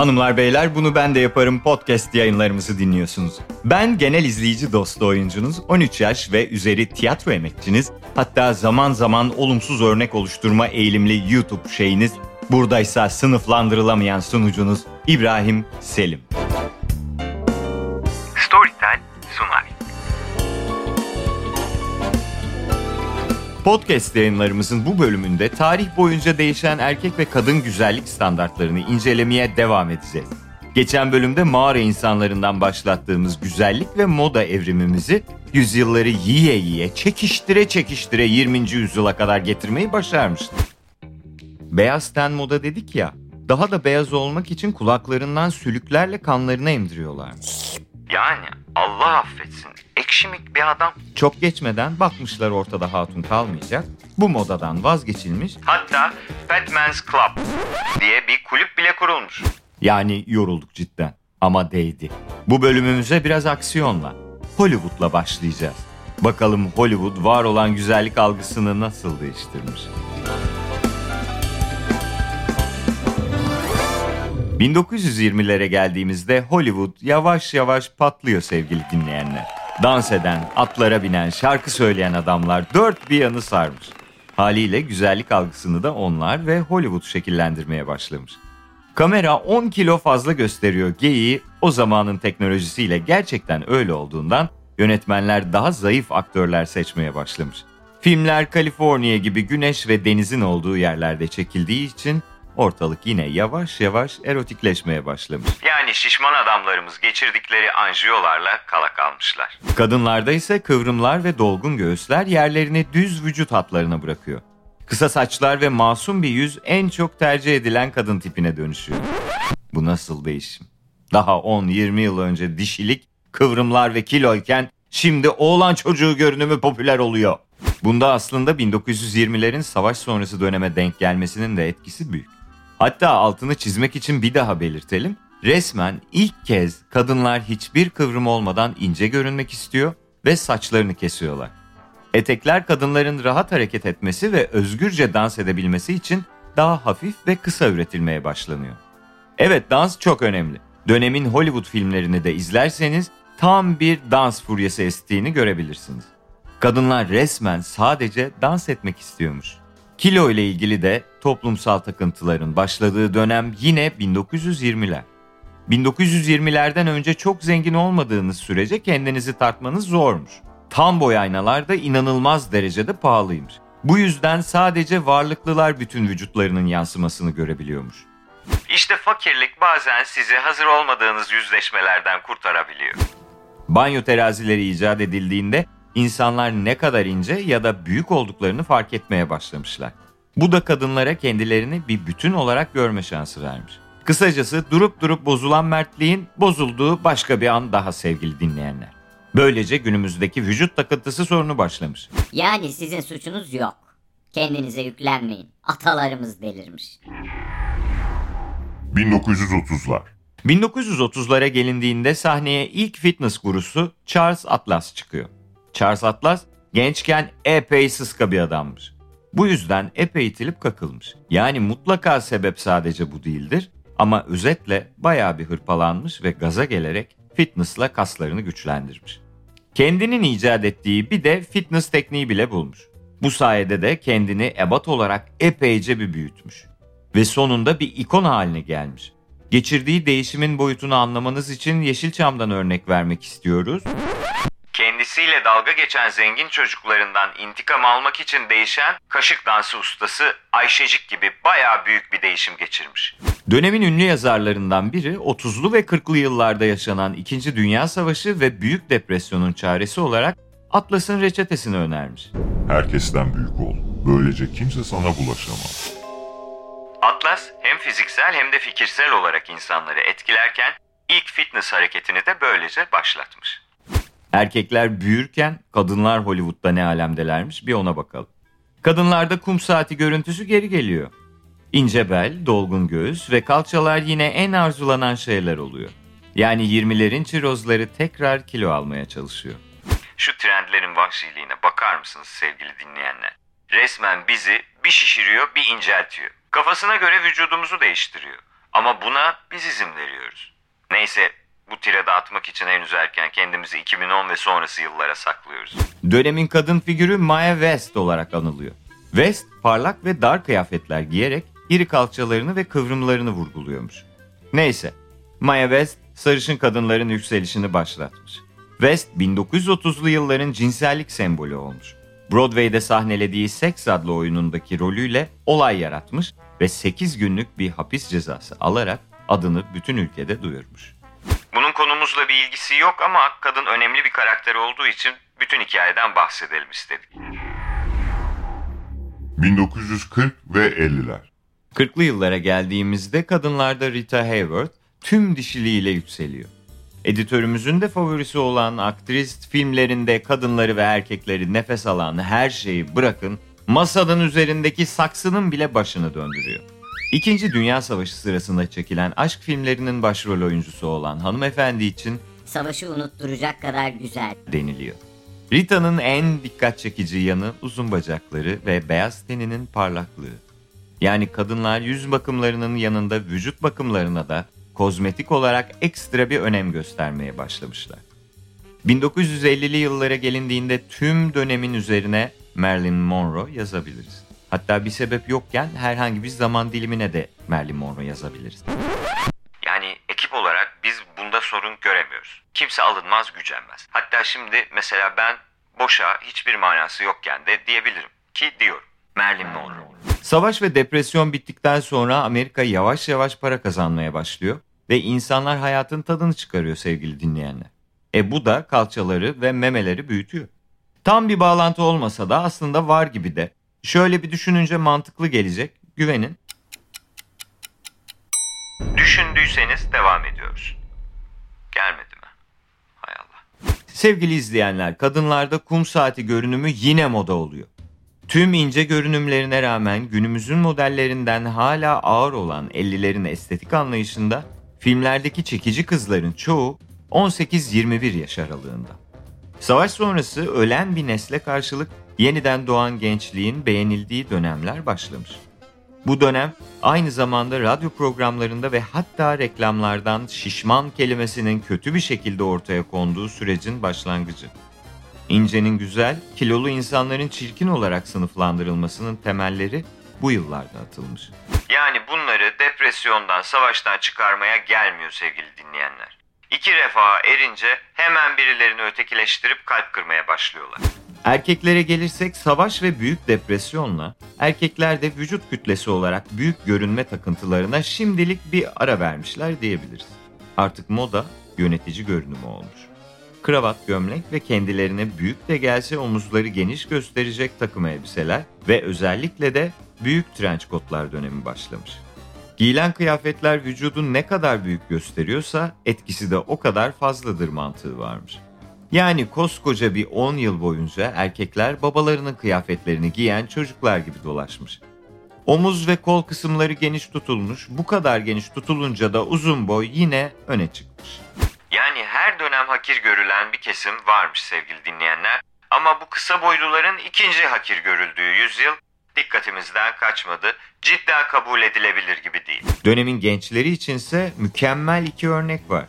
Hanımlar beyler bunu ben de yaparım podcast yayınlarımızı dinliyorsunuz. Ben genel izleyici dostu oyuncunuz, 13 yaş ve üzeri tiyatro emekçiniz, hatta zaman zaman olumsuz örnek oluşturma eğilimli YouTube şeyiniz, buradaysa sınıflandırılamayan sunucunuz İbrahim Selim. Podcast yayınlarımızın bu bölümünde tarih boyunca değişen erkek ve kadın güzellik standartlarını incelemeye devam edeceğiz. Geçen bölümde mağara insanlarından başlattığımız güzellik ve moda evrimimizi yüzyılları yiye yiye, çekiştire çekiştire 20. yüzyıla kadar getirmeyi başarmıştık. Beyaz ten moda dedik ya, daha da beyaz olmak için kulaklarından sülüklerle kanlarını emdiriyorlar. Yani Allah affetsin ekşimik bir adam. Çok geçmeden bakmışlar ortada hatun kalmayacak. Bu modadan vazgeçilmiş. Hatta Batman's Club diye bir kulüp bile kurulmuş. Yani yorulduk cidden. Ama değdi. Bu bölümümüze biraz aksiyonla, Hollywood'la başlayacağız. Bakalım Hollywood var olan güzellik algısını nasıl değiştirmiş? 1920'lere geldiğimizde Hollywood yavaş yavaş patlıyor sevgili dinleyenler. Dans eden, atlara binen, şarkı söyleyen adamlar dört bir yanı sarmış. Haliyle güzellik algısını da onlar ve Hollywood şekillendirmeye başlamış. Kamera 10 kilo fazla gösteriyor geyiği o zamanın teknolojisiyle gerçekten öyle olduğundan yönetmenler daha zayıf aktörler seçmeye başlamış. Filmler Kaliforniya gibi güneş ve denizin olduğu yerlerde çekildiği için ortalık yine yavaş yavaş erotikleşmeye başlamış. Yani şişman adamlarımız geçirdikleri anjiyolarla kala kalmışlar. Kadınlarda ise kıvrımlar ve dolgun göğüsler yerlerini düz vücut hatlarına bırakıyor. Kısa saçlar ve masum bir yüz en çok tercih edilen kadın tipine dönüşüyor. Bu nasıl değişim? Daha 10-20 yıl önce dişilik, kıvrımlar ve kiloyken şimdi oğlan çocuğu görünümü popüler oluyor. Bunda aslında 1920'lerin savaş sonrası döneme denk gelmesinin de etkisi büyük. Hatta altını çizmek için bir daha belirtelim. Resmen ilk kez kadınlar hiçbir kıvrım olmadan ince görünmek istiyor ve saçlarını kesiyorlar. Etekler kadınların rahat hareket etmesi ve özgürce dans edebilmesi için daha hafif ve kısa üretilmeye başlanıyor. Evet dans çok önemli. Dönemin Hollywood filmlerini de izlerseniz tam bir dans furyası estiğini görebilirsiniz. Kadınlar resmen sadece dans etmek istiyormuş. Kilo ile ilgili de toplumsal takıntıların başladığı dönem yine 1920'ler. 1920'lerden önce çok zengin olmadığınız sürece kendinizi tartmanız zormuş. Tam boy aynalar da inanılmaz derecede pahalıymış. Bu yüzden sadece varlıklılar bütün vücutlarının yansımasını görebiliyormuş. İşte fakirlik bazen sizi hazır olmadığınız yüzleşmelerden kurtarabiliyor. Banyo terazileri icat edildiğinde insanlar ne kadar ince ya da büyük olduklarını fark etmeye başlamışlar. Bu da kadınlara kendilerini bir bütün olarak görme şansı vermiş. Kısacası durup durup bozulan mertliğin bozulduğu başka bir an daha sevgili dinleyenler. Böylece günümüzdeki vücut takıntısı sorunu başlamış. Yani sizin suçunuz yok. Kendinize yüklenmeyin. Atalarımız delirmiş. 1930'lar. 1930'lara gelindiğinde sahneye ilk fitness gurusu Charles Atlas çıkıyor. Charles Atlas gençken epey sıska bir adammış. Bu yüzden epey itilip kakılmış. Yani mutlaka sebep sadece bu değildir ama özetle bayağı bir hırpalanmış ve gaza gelerek fitnessla kaslarını güçlendirmiş. Kendinin icat ettiği bir de fitness tekniği bile bulmuş. Bu sayede de kendini ebat olarak epeyce bir büyütmüş. Ve sonunda bir ikon haline gelmiş. Geçirdiği değişimin boyutunu anlamanız için Yeşilçam'dan örnek vermek istiyoruz. Kendisiyle dalga geçen zengin çocuklarından intikam almak için değişen kaşık dansı ustası Ayşecik gibi bayağı büyük bir değişim geçirmiş. Dönemin ünlü yazarlarından biri 30'lu ve 40'lı yıllarda yaşanan 2. Dünya Savaşı ve Büyük Depresyon'un çaresi olarak Atlas'ın reçetesini önermiş. Herkesten büyük ol. Böylece kimse sana bulaşamaz. Atlas hem fiziksel hem de fikirsel olarak insanları etkilerken ilk fitness hareketini de böylece başlatmış. Erkekler büyürken kadınlar Hollywood'da ne alemdelermiş bir ona bakalım. Kadınlarda kum saati görüntüsü geri geliyor. İnce bel, dolgun göğüs ve kalçalar yine en arzulanan şeyler oluyor. Yani 20'lerin çirozları tekrar kilo almaya çalışıyor. Şu trendlerin vahşiliğine bakar mısınız sevgili dinleyenler? Resmen bizi bir şişiriyor bir inceltiyor. Kafasına göre vücudumuzu değiştiriyor. Ama buna biz izin veriyoruz. Neyse bu tire dağıtmak için henüz erken kendimizi 2010 ve sonrası yıllara saklıyoruz. Dönemin kadın figürü Maya West olarak anılıyor. West parlak ve dar kıyafetler giyerek iri kalçalarını ve kıvrımlarını vurguluyormuş. Neyse, Maya West sarışın kadınların yükselişini başlatmış. West 1930'lu yılların cinsellik sembolü olmuş. Broadway'de sahnelediği Sex adlı oyunundaki rolüyle olay yaratmış ve 8 günlük bir hapis cezası alarak adını bütün ülkede duyurmuş. Bunun konumuzla bir ilgisi yok ama kadın önemli bir karakter olduğu için bütün hikayeden bahsedelim istedik. 1940 ve 50'ler. 40'lı yıllara geldiğimizde kadınlarda Rita Hayworth tüm dişiliğiyle yükseliyor. Editörümüzün de favorisi olan aktris filmlerinde kadınları ve erkekleri nefes alan her şeyi bırakın masanın üzerindeki saksının bile başını döndürüyor. İkinci Dünya Savaşı sırasında çekilen aşk filmlerinin başrol oyuncusu olan hanımefendi için Savaşı unutturacak kadar güzel. deniliyor. Rita'nın en dikkat çekici yanı uzun bacakları ve beyaz teninin parlaklığı. Yani kadınlar yüz bakımlarının yanında vücut bakımlarına da kozmetik olarak ekstra bir önem göstermeye başlamışlar. 1950'li yıllara gelindiğinde tüm dönemin üzerine Marilyn Monroe yazabiliriz. Hatta bir sebep yokken herhangi bir zaman dilimine de Marilyn Monroe yazabiliriz. Yani ekip olarak biz bunda sorun göremiyoruz. Kimse alınmaz gücenmez. Hatta şimdi mesela ben boşa hiçbir manası yokken de diyebilirim ki diyorum. Marilyn Monroe. Savaş ve depresyon bittikten sonra Amerika yavaş yavaş para kazanmaya başlıyor ve insanlar hayatın tadını çıkarıyor sevgili dinleyenler. E bu da kalçaları ve memeleri büyütüyor. Tam bir bağlantı olmasa da aslında var gibi de. Şöyle bir düşününce mantıklı gelecek. Güvenin. Düşündüyseniz devam ediyoruz. Gelmedi mi? Hay Allah. Sevgili izleyenler, kadınlarda kum saati görünümü yine moda oluyor. Tüm ince görünümlerine rağmen günümüzün modellerinden hala ağır olan 50'lerin estetik anlayışında filmlerdeki çekici kızların çoğu 18-21 yaş aralığında. Savaş sonrası ölen bir nesle karşılık yeniden doğan gençliğin beğenildiği dönemler başlamış. Bu dönem aynı zamanda radyo programlarında ve hatta reklamlardan şişman kelimesinin kötü bir şekilde ortaya konduğu sürecin başlangıcı. İncenin güzel, kilolu insanların çirkin olarak sınıflandırılmasının temelleri bu yıllarda atılmış. Yani bunları depresyondan, savaştan çıkarmaya gelmiyor sevgili dinleyenler. İki refaha erince hemen birilerini ötekileştirip kalp kırmaya başlıyorlar. Erkeklere gelirsek savaş ve büyük depresyonla erkekler de vücut kütlesi olarak büyük görünme takıntılarına şimdilik bir ara vermişler diyebiliriz. Artık moda yönetici görünümü olmuş. Kravat, gömlek ve kendilerine büyük de gelse omuzları geniş gösterecek takım elbiseler ve özellikle de büyük trench kotlar dönemi başlamış. Giyilen kıyafetler vücudun ne kadar büyük gösteriyorsa etkisi de o kadar fazladır mantığı varmış. Yani koskoca bir 10 yıl boyunca erkekler babalarının kıyafetlerini giyen çocuklar gibi dolaşmış. Omuz ve kol kısımları geniş tutulmuş, bu kadar geniş tutulunca da uzun boy yine öne çıkmış. Yani her dönem hakir görülen bir kesim varmış sevgili dinleyenler. Ama bu kısa boyluların ikinci hakir görüldüğü yüzyıl dikkatimizden kaçmadı. Cidden kabul edilebilir gibi değil. Dönemin gençleri içinse mükemmel iki örnek var.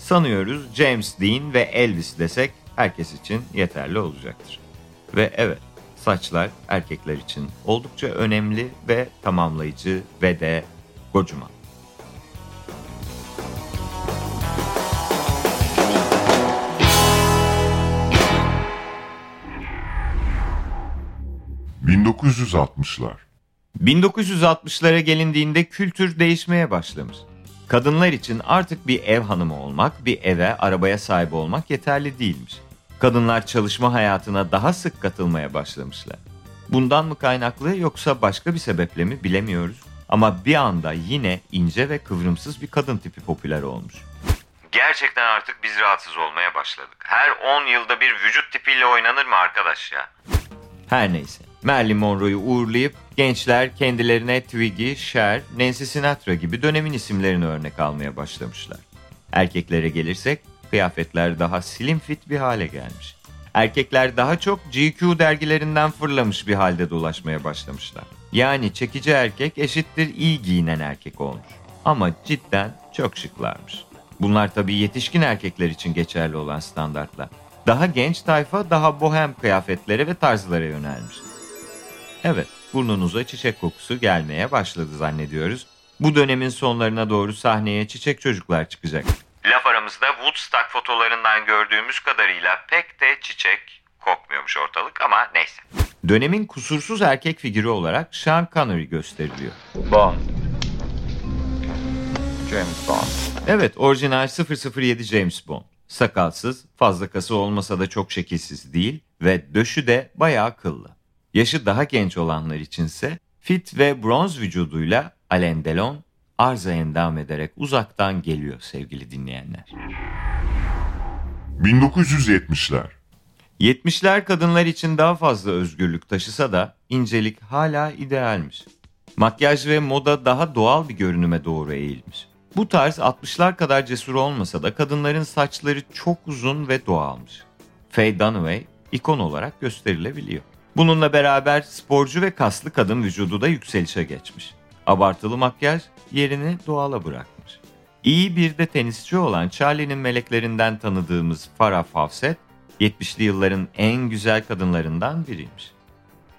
Sanıyoruz James Dean ve Elvis desek herkes için yeterli olacaktır. Ve evet, saçlar erkekler için oldukça önemli ve tamamlayıcı ve de kocaman. ...1960'lar. 1960'lara gelindiğinde kültür değişmeye başlamış. Kadınlar için artık bir ev hanımı olmak, bir eve, arabaya sahip olmak yeterli değilmiş. Kadınlar çalışma hayatına daha sık katılmaya başlamışlar. Bundan mı kaynaklı yoksa başka bir sebeple mi bilemiyoruz. Ama bir anda yine ince ve kıvrımsız bir kadın tipi popüler olmuş. Gerçekten artık biz rahatsız olmaya başladık. Her 10 yılda bir vücut tipiyle oynanır mı arkadaş ya? Her neyse. Marilyn Monroe'yu uğurlayıp gençler kendilerine Twiggy, Cher, Nancy Sinatra gibi dönemin isimlerini örnek almaya başlamışlar. Erkeklere gelirsek kıyafetler daha slim fit bir hale gelmiş. Erkekler daha çok GQ dergilerinden fırlamış bir halde dolaşmaya başlamışlar. Yani çekici erkek eşittir iyi giyinen erkek olmuş. Ama cidden çok şıklarmış. Bunlar tabii yetişkin erkekler için geçerli olan standartlar. Daha genç tayfa daha bohem kıyafetlere ve tarzlara yönelmiş. Evet, burnunuza çiçek kokusu gelmeye başladı zannediyoruz. Bu dönemin sonlarına doğru sahneye çiçek çocuklar çıkacak. Laf aramızda Woodstock fotolarından gördüğümüz kadarıyla pek de çiçek kokmuyormuş ortalık ama neyse. Dönemin kusursuz erkek figürü olarak Sean Connery gösteriliyor. Bond. James Bond. Evet, orijinal 007 James Bond. Sakalsız, fazla kası olmasa da çok şekilsiz değil ve döşü de bayağı kıllı. Yaşı daha genç olanlar içinse fit ve bronz vücuduyla Alain Delon arıza endam ederek uzaktan geliyor sevgili dinleyenler. 1970'ler. 70'ler kadınlar için daha fazla özgürlük taşısa da incelik hala idealmiş. Makyaj ve moda daha doğal bir görünüme doğru eğilmiş. Bu tarz 60'lar kadar cesur olmasa da kadınların saçları çok uzun ve doğalmış. Faye Dunaway ikon olarak gösterilebiliyor. Bununla beraber sporcu ve kaslı kadın vücudu da yükselişe geçmiş. Abartılı makyaj yerini doğala bırakmış. İyi bir de tenisçi olan Charlie'nin meleklerinden tanıdığımız Farah Fawcett, 70'li yılların en güzel kadınlarından biriymiş.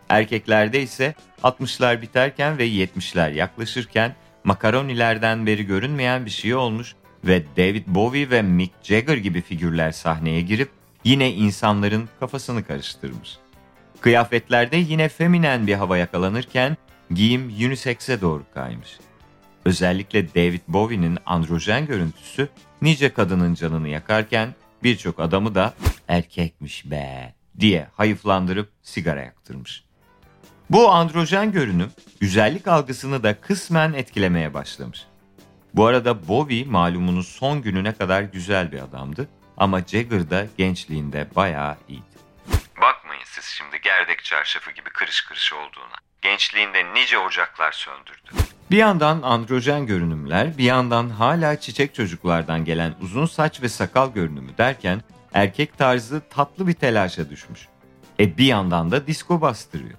Erkeklerde ise 60'lar biterken ve 70'ler yaklaşırken makaronilerden beri görünmeyen bir şey olmuş ve David Bowie ve Mick Jagger gibi figürler sahneye girip yine insanların kafasını karıştırmış. Kıyafetlerde yine feminen bir hava yakalanırken giyim unisex'e doğru kaymış. Özellikle David Bowie'nin androjen görüntüsü nice kadının canını yakarken birçok adamı da erkekmiş be diye hayıflandırıp sigara yaktırmış. Bu androjen görünüm güzellik algısını da kısmen etkilemeye başlamış. Bu arada Bowie malumunuz son gününe kadar güzel bir adamdı ama Jagger da gençliğinde bayağı iyiydi. Siz şimdi gerdek çarşafı gibi kırış kırış olduğuna. Gençliğinde nice ocaklar söndürdü. Bir yandan androjen görünümler, bir yandan hala çiçek çocuklardan gelen uzun saç ve sakal görünümü derken erkek tarzı tatlı bir telaşa düşmüş. E bir yandan da disco bastırıyor.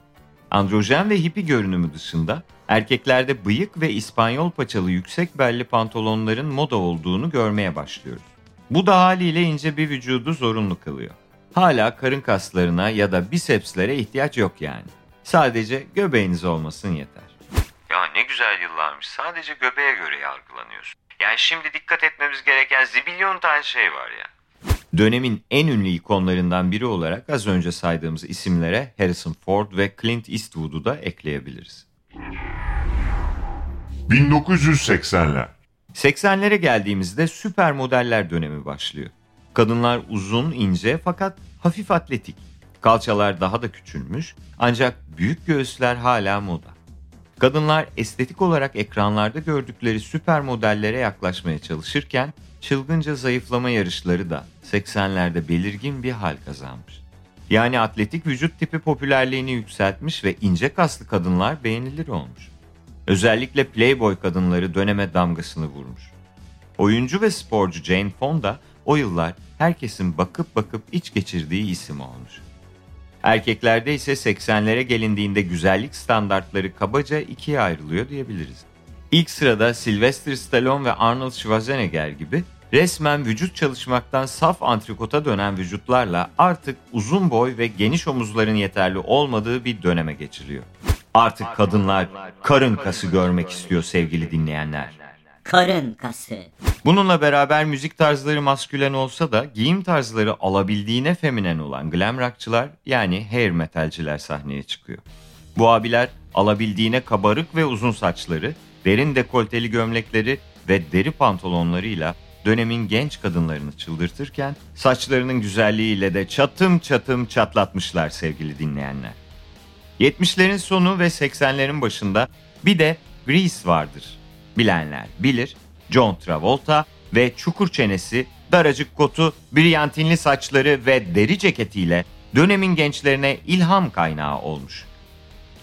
Androjen ve hippi görünümü dışında erkeklerde bıyık ve İspanyol paçalı yüksek belli pantolonların moda olduğunu görmeye başlıyoruz. Bu da haliyle ince bir vücudu zorunlu kılıyor. Hala karın kaslarına ya da bisepslere ihtiyaç yok yani. Sadece göbeğiniz olmasın yeter. Ya ne güzel yıllarmış. Sadece göbeğe göre yargılanıyorsun. Yani şimdi dikkat etmemiz gereken zibilyon tane şey var ya. Dönemin en ünlü ikonlarından biri olarak az önce saydığımız isimlere Harrison Ford ve Clint Eastwood'u da ekleyebiliriz. 1980'ler. 80'lere geldiğimizde süper modeller dönemi başlıyor. Kadınlar uzun, ince fakat hafif atletik. Kalçalar daha da küçülmüş ancak büyük göğüsler hala moda. Kadınlar estetik olarak ekranlarda gördükleri süper modellere yaklaşmaya çalışırken çılgınca zayıflama yarışları da 80'lerde belirgin bir hal kazanmış. Yani atletik vücut tipi popülerliğini yükseltmiş ve ince kaslı kadınlar beğenilir olmuş. Özellikle Playboy kadınları döneme damgasını vurmuş. Oyuncu ve sporcu Jane Fonda o yıllar herkesin bakıp bakıp iç geçirdiği isim olmuş. Erkeklerde ise 80'lere gelindiğinde güzellik standartları kabaca ikiye ayrılıyor diyebiliriz. İlk sırada Sylvester Stallone ve Arnold Schwarzenegger gibi resmen vücut çalışmaktan saf antrikota dönen vücutlarla artık uzun boy ve geniş omuzların yeterli olmadığı bir döneme geçiliyor. Artık kadınlar karın kası görmek istiyor sevgili dinleyenler. Karın kası. Bununla beraber müzik tarzları maskülen olsa da giyim tarzları alabildiğine feminen olan glam rockçılar yani hair metalciler sahneye çıkıyor. Bu abiler alabildiğine kabarık ve uzun saçları, derin dekolteli gömlekleri ve deri pantolonlarıyla dönemin genç kadınlarını çıldırtırken saçlarının güzelliğiyle de çatım çatım çatlatmışlar sevgili dinleyenler. 70'lerin sonu ve 80'lerin başında bir de Grease vardır. Bilenler bilir. John Travolta ve çukur çenesi, daracık kotu, brilyantinli saçları ve deri ceketiyle dönemin gençlerine ilham kaynağı olmuş.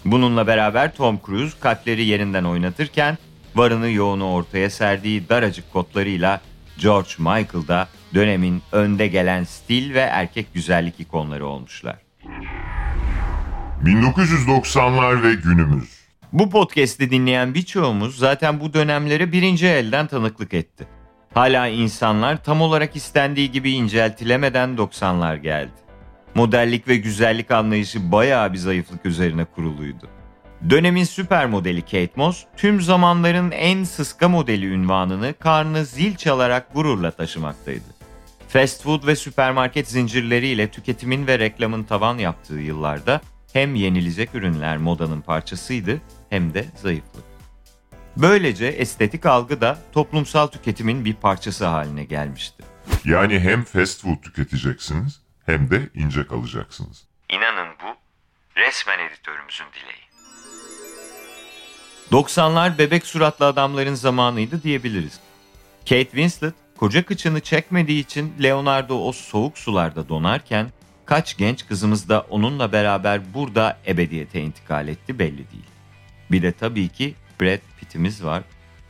Bununla beraber Tom Cruise kalpleri yerinden oynatırken varını yoğunu ortaya serdiği daracık kotlarıyla George Michael da dönemin önde gelen stil ve erkek güzellik ikonları olmuşlar. 1990'lar ve günümüz. Bu podcast'i dinleyen birçoğumuz zaten bu dönemlere birinci elden tanıklık etti. Hala insanlar tam olarak istendiği gibi inceltilemeden 90'lar geldi. Modellik ve güzellik anlayışı bayağı bir zayıflık üzerine kuruluydu. Dönemin süper modeli Kate Moss, tüm zamanların en sıska modeli ünvanını karnı zil çalarak gururla taşımaktaydı. Fast food ve süpermarket zincirleriyle tüketimin ve reklamın tavan yaptığı yıllarda hem yenilecek ürünler modanın parçasıydı hem de zayıflık. Böylece estetik algı da toplumsal tüketimin bir parçası haline gelmişti. Yani hem fast food tüketeceksiniz hem de ince kalacaksınız. İnanın bu resmen editörümüzün dileği. 90'lar bebek suratlı adamların zamanıydı diyebiliriz. Kate Winslet koca kıçını çekmediği için Leonardo o soğuk sularda donarken kaç genç kızımız da onunla beraber burada ebediyete intikal etti belli değil. Bir de tabii ki Brad Pitt'imiz var.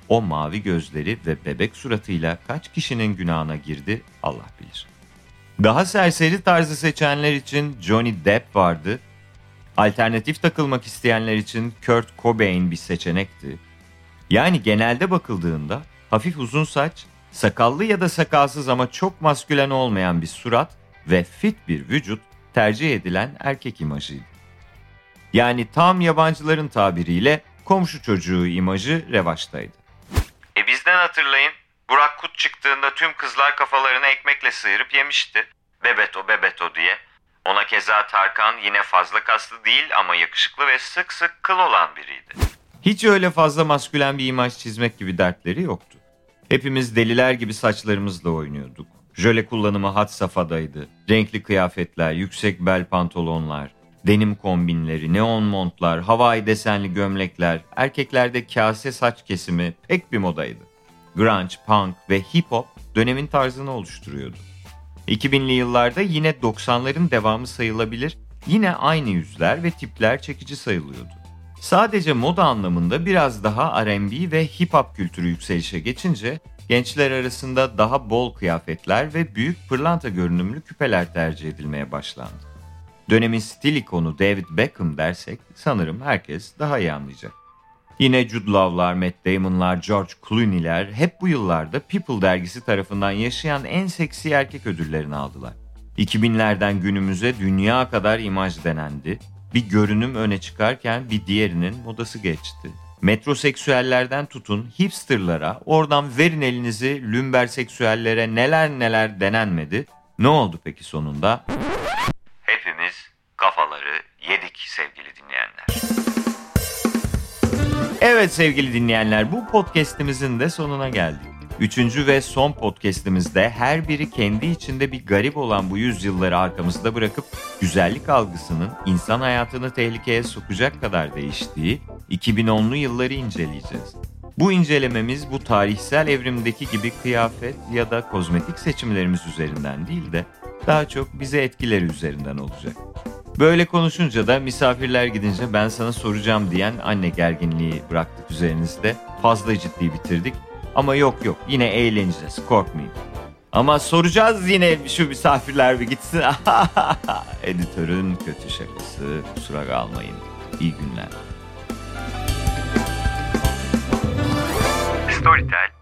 O mavi gözleri ve bebek suratıyla kaç kişinin günahına girdi Allah bilir. Daha serseri tarzı seçenler için Johnny Depp vardı. Alternatif takılmak isteyenler için Kurt Cobain bir seçenekti. Yani genelde bakıldığında hafif uzun saç, sakallı ya da sakalsız ama çok maskülen olmayan bir surat ve fit bir vücut tercih edilen erkek imajıydı. Yani tam yabancıların tabiriyle komşu çocuğu imajı revaçtaydı. E bizden hatırlayın. Burak Kut çıktığında tüm kızlar kafalarını ekmekle sıyırıp yemişti. Bebeto Bebeto diye. Ona keza Tarkan yine fazla kaslı değil ama yakışıklı ve sık sık kıl olan biriydi. Hiç öyle fazla maskülen bir imaj çizmek gibi dertleri yoktu. Hepimiz deliler gibi saçlarımızla oynuyorduk. Jöle kullanımı had safhadaydı. Renkli kıyafetler, yüksek bel pantolonlar, denim kombinleri, neon montlar, havai desenli gömlekler, erkeklerde kase saç kesimi pek bir modaydı. Grunge, punk ve hip hop dönemin tarzını oluşturuyordu. 2000'li yıllarda yine 90'ların devamı sayılabilir, yine aynı yüzler ve tipler çekici sayılıyordu. Sadece moda anlamında biraz daha R&B ve hip hop kültürü yükselişe geçince gençler arasında daha bol kıyafetler ve büyük pırlanta görünümlü küpeler tercih edilmeye başlandı. Dönemin stil ikonu David Beckham dersek sanırım herkes daha iyi anlayacak. Yine Jude Law'lar, Matt Damon'lar, George Clooney'ler hep bu yıllarda People dergisi tarafından yaşayan en seksi erkek ödüllerini aldılar. 2000'lerden günümüze dünya kadar imaj denendi. Bir görünüm öne çıkarken bir diğerinin modası geçti. Metroseksüellerden tutun hipsterlara, oradan verin elinizi lümberseksüellere neler neler denenmedi. Ne oldu peki sonunda? Hepimiz kafaları yedik sevgili dinleyenler. Evet sevgili dinleyenler bu podcastimizin de sonuna geldik. Üçüncü ve son podcastimizde her biri kendi içinde bir garip olan bu yüzyılları arkamızda bırakıp güzellik algısının insan hayatını tehlikeye sokacak kadar değiştiği 2010'lu yılları inceleyeceğiz. Bu incelememiz bu tarihsel evrimdeki gibi kıyafet ya da kozmetik seçimlerimiz üzerinden değil de daha çok bize etkileri üzerinden olacak. Böyle konuşunca da misafirler gidince ben sana soracağım diyen anne gerginliği bıraktık üzerinizde. Fazla ciddi bitirdik. Ama yok yok yine eğleneceğiz korkmayın. Ama soracağız yine şu misafirler bir gitsin. Editörün kötü şakası kusura kalmayın. İyi günler. Storytel